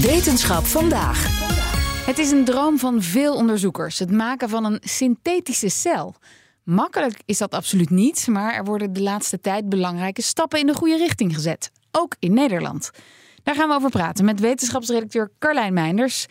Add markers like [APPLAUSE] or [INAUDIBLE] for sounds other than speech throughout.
Wetenschap vandaag. Het is een droom van veel onderzoekers: het maken van een synthetische cel. Makkelijk is dat absoluut niet, maar er worden de laatste tijd belangrijke stappen in de goede richting gezet. Ook in Nederland. Daar gaan we over praten met wetenschapsredacteur Carlijn Meinders.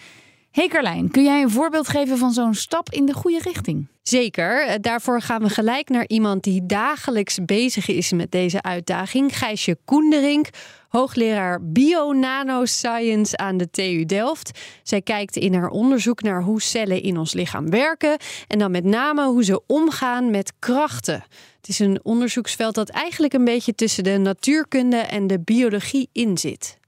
Hey Carlijn, kun jij een voorbeeld geven van zo'n stap in de goede richting? Zeker. Eh, daarvoor gaan we gelijk naar iemand die dagelijks bezig is met deze uitdaging. Gijsje Koenderink, hoogleraar Bio-Nanoscience aan de TU Delft. Zij kijkt in haar onderzoek naar hoe cellen in ons lichaam werken en dan met name hoe ze omgaan met krachten. Het is een onderzoeksveld dat eigenlijk een beetje tussen de natuurkunde en de biologie in zit.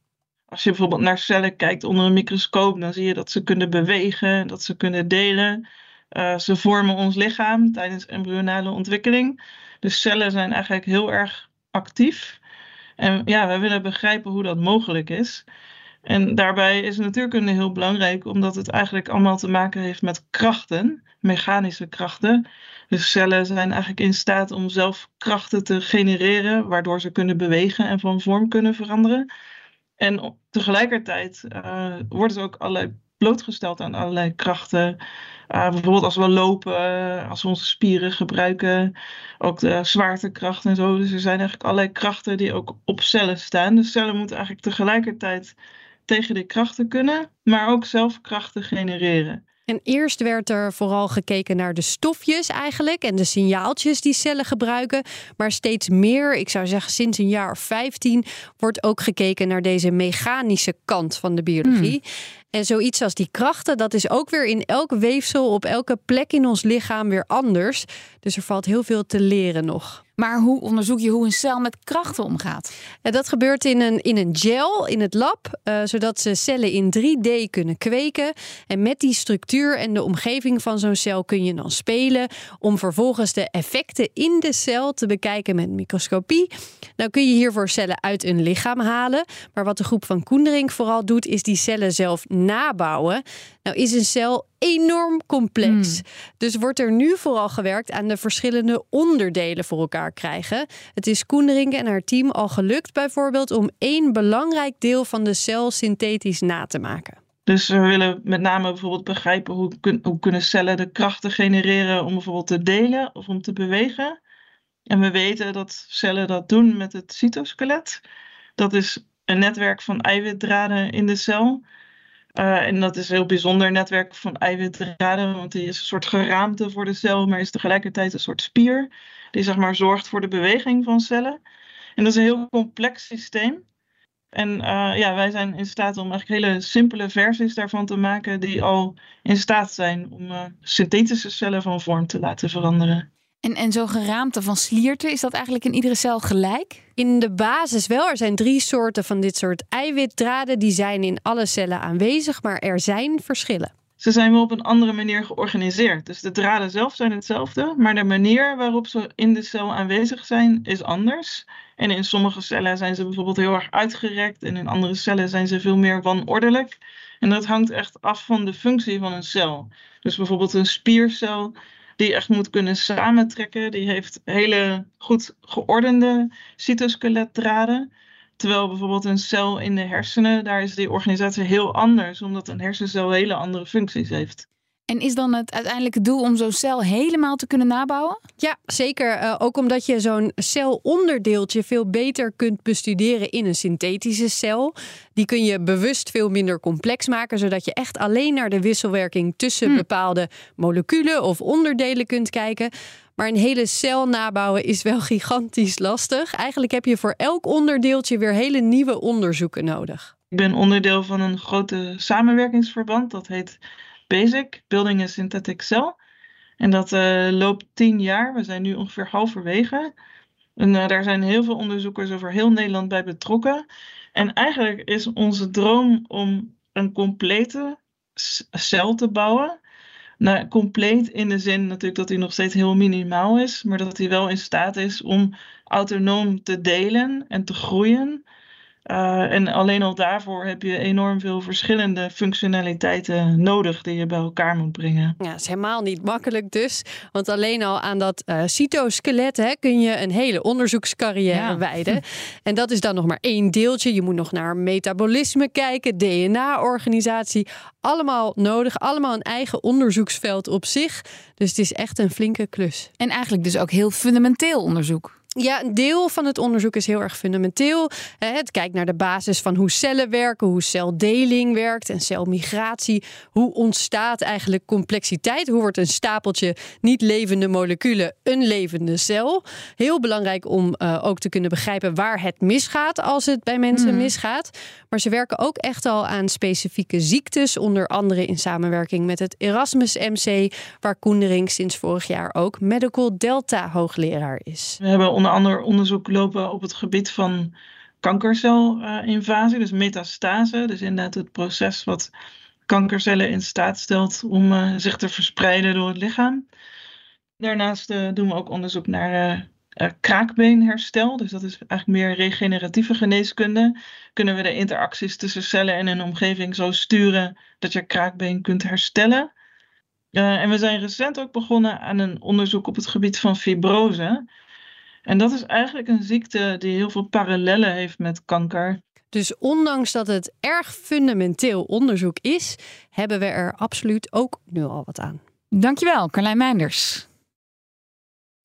Als je bijvoorbeeld naar cellen kijkt onder een microscoop, dan zie je dat ze kunnen bewegen, dat ze kunnen delen. Uh, ze vormen ons lichaam tijdens embryonale ontwikkeling. Dus cellen zijn eigenlijk heel erg actief. En ja, we willen begrijpen hoe dat mogelijk is. En daarbij is natuurkunde heel belangrijk, omdat het eigenlijk allemaal te maken heeft met krachten, mechanische krachten. Dus cellen zijn eigenlijk in staat om zelf krachten te genereren, waardoor ze kunnen bewegen en van vorm kunnen veranderen. En tegelijkertijd worden ze ook allerlei blootgesteld aan allerlei krachten. Uh, bijvoorbeeld als we lopen, als we onze spieren gebruiken, ook de zwaartekracht en zo. Dus er zijn eigenlijk allerlei krachten die ook op cellen staan. Dus cellen moeten eigenlijk tegelijkertijd tegen die krachten kunnen, maar ook zelf krachten genereren. En eerst werd er vooral gekeken naar de stofjes eigenlijk en de signaaltjes die cellen gebruiken. Maar steeds meer, ik zou zeggen sinds een jaar of 15, wordt ook gekeken naar deze mechanische kant van de biologie. Hmm. En zoiets als die krachten, dat is ook weer in elk weefsel, op elke plek in ons lichaam weer anders. Dus er valt heel veel te leren nog. Maar hoe onderzoek je hoe een cel met krachten omgaat? Ja, dat gebeurt in een, in een gel in het lab, uh, zodat ze cellen in 3D kunnen kweken. En met die structuur en de omgeving van zo'n cel kun je dan spelen om vervolgens de effecten in de cel te bekijken met microscopie. Nou kun je hiervoor cellen uit een lichaam halen. Maar wat de groep van Koendering vooral doet, is die cellen zelf nabouwen. Nou is een cel enorm complex. Hmm. Dus wordt er nu vooral gewerkt aan de verschillende onderdelen voor elkaar krijgen. Het is Koendering en haar team al gelukt bijvoorbeeld om één belangrijk deel van de cel synthetisch na te maken. Dus we willen met name bijvoorbeeld begrijpen hoe, hoe kunnen cellen de krachten genereren om bijvoorbeeld te delen of om te bewegen. En we weten dat cellen dat doen met het cytoskelet. Dat is een netwerk van eiwitdraden in de cel. Uh, en dat is een heel bijzonder netwerk van eiwitdraden, want die is een soort geraamte voor de cel, maar is tegelijkertijd een soort spier die maar zorgt voor de beweging van cellen. En dat is een heel complex systeem. En uh, ja, wij zijn in staat om eigenlijk hele simpele versies daarvan te maken die al in staat zijn om uh, synthetische cellen van vorm te laten veranderen. En, en zo'n geraamte van slierten, is dat eigenlijk in iedere cel gelijk? In de basis wel. Er zijn drie soorten van dit soort eiwitdraden. Die zijn in alle cellen aanwezig, maar er zijn verschillen. Ze zijn wel op een andere manier georganiseerd. Dus de draden zelf zijn hetzelfde, maar de manier waarop ze in de cel aanwezig zijn is anders. En in sommige cellen zijn ze bijvoorbeeld heel erg uitgerekt en in andere cellen zijn ze veel meer wanordelijk. En dat hangt echt af van de functie van een cel. Dus bijvoorbeeld een spiercel die echt moet kunnen samentrekken. Die heeft hele goed geordende cytoskeletdraden. Terwijl bijvoorbeeld een cel in de hersenen, daar is die organisatie heel anders, omdat een hersencel hele andere functies heeft. En is dan het uiteindelijke doel om zo'n cel helemaal te kunnen nabouwen? Ja, zeker. Uh, ook omdat je zo'n celonderdeeltje veel beter kunt bestuderen in een synthetische cel. Die kun je bewust veel minder complex maken, zodat je echt alleen naar de wisselwerking tussen hm. bepaalde moleculen of onderdelen kunt kijken. Maar een hele cel nabouwen is wel [LAUGHS] gigantisch lastig. Eigenlijk heb je voor elk onderdeeltje weer hele nieuwe onderzoeken nodig. Ik ben onderdeel van een grote samenwerkingsverband. Dat heet BASIC, Building a Synthetic Cell. En dat uh, loopt tien jaar. We zijn nu ongeveer halverwege. En uh, daar zijn heel veel onderzoekers over heel Nederland bij betrokken. En eigenlijk is onze droom om een complete cel te bouwen. Nou, compleet in de zin natuurlijk dat hij nog steeds heel minimaal is, maar dat hij wel in staat is om autonoom te delen en te groeien. Uh, en alleen al daarvoor heb je enorm veel verschillende functionaliteiten nodig die je bij elkaar moet brengen. Ja, dat is helemaal niet makkelijk dus. Want alleen al aan dat uh, cytoskelet hè, kun je een hele onderzoekscarrière ja. wijden. En dat is dan nog maar één deeltje. Je moet nog naar metabolisme kijken, DNA-organisatie. Allemaal nodig, allemaal een eigen onderzoeksveld op zich. Dus het is echt een flinke klus. En eigenlijk dus ook heel fundamenteel onderzoek. Ja, een deel van het onderzoek is heel erg fundamenteel. Het kijkt naar de basis van hoe cellen werken, hoe celdeling werkt en celmigratie. Hoe ontstaat eigenlijk complexiteit? Hoe wordt een stapeltje niet levende moleculen een levende cel? Heel belangrijk om uh, ook te kunnen begrijpen waar het misgaat als het bij mensen mm. misgaat. Maar ze werken ook echt al aan specifieke ziektes, onder andere in samenwerking met het Erasmus MC, waar Koendering sinds vorig jaar ook Medical Delta hoogleraar is. We hebben onder andere onderzoek lopen op het gebied van kankercelinvasie, dus metastase. Dus inderdaad het proces wat kankercellen in staat stelt om uh, zich te verspreiden door het lichaam. Daarnaast uh, doen we ook onderzoek naar uh, kraakbeenherstel. Dus dat is eigenlijk meer regeneratieve geneeskunde. Kunnen we de interacties tussen cellen en een omgeving zo sturen dat je kraakbeen kunt herstellen. en we zijn recent ook begonnen aan een onderzoek op het gebied van fibrose. En dat is eigenlijk een ziekte die heel veel parallellen heeft met kanker. Dus ondanks dat het erg fundamenteel onderzoek is, hebben we er absoluut ook nu al wat aan. Dankjewel, Carlijn Meinders.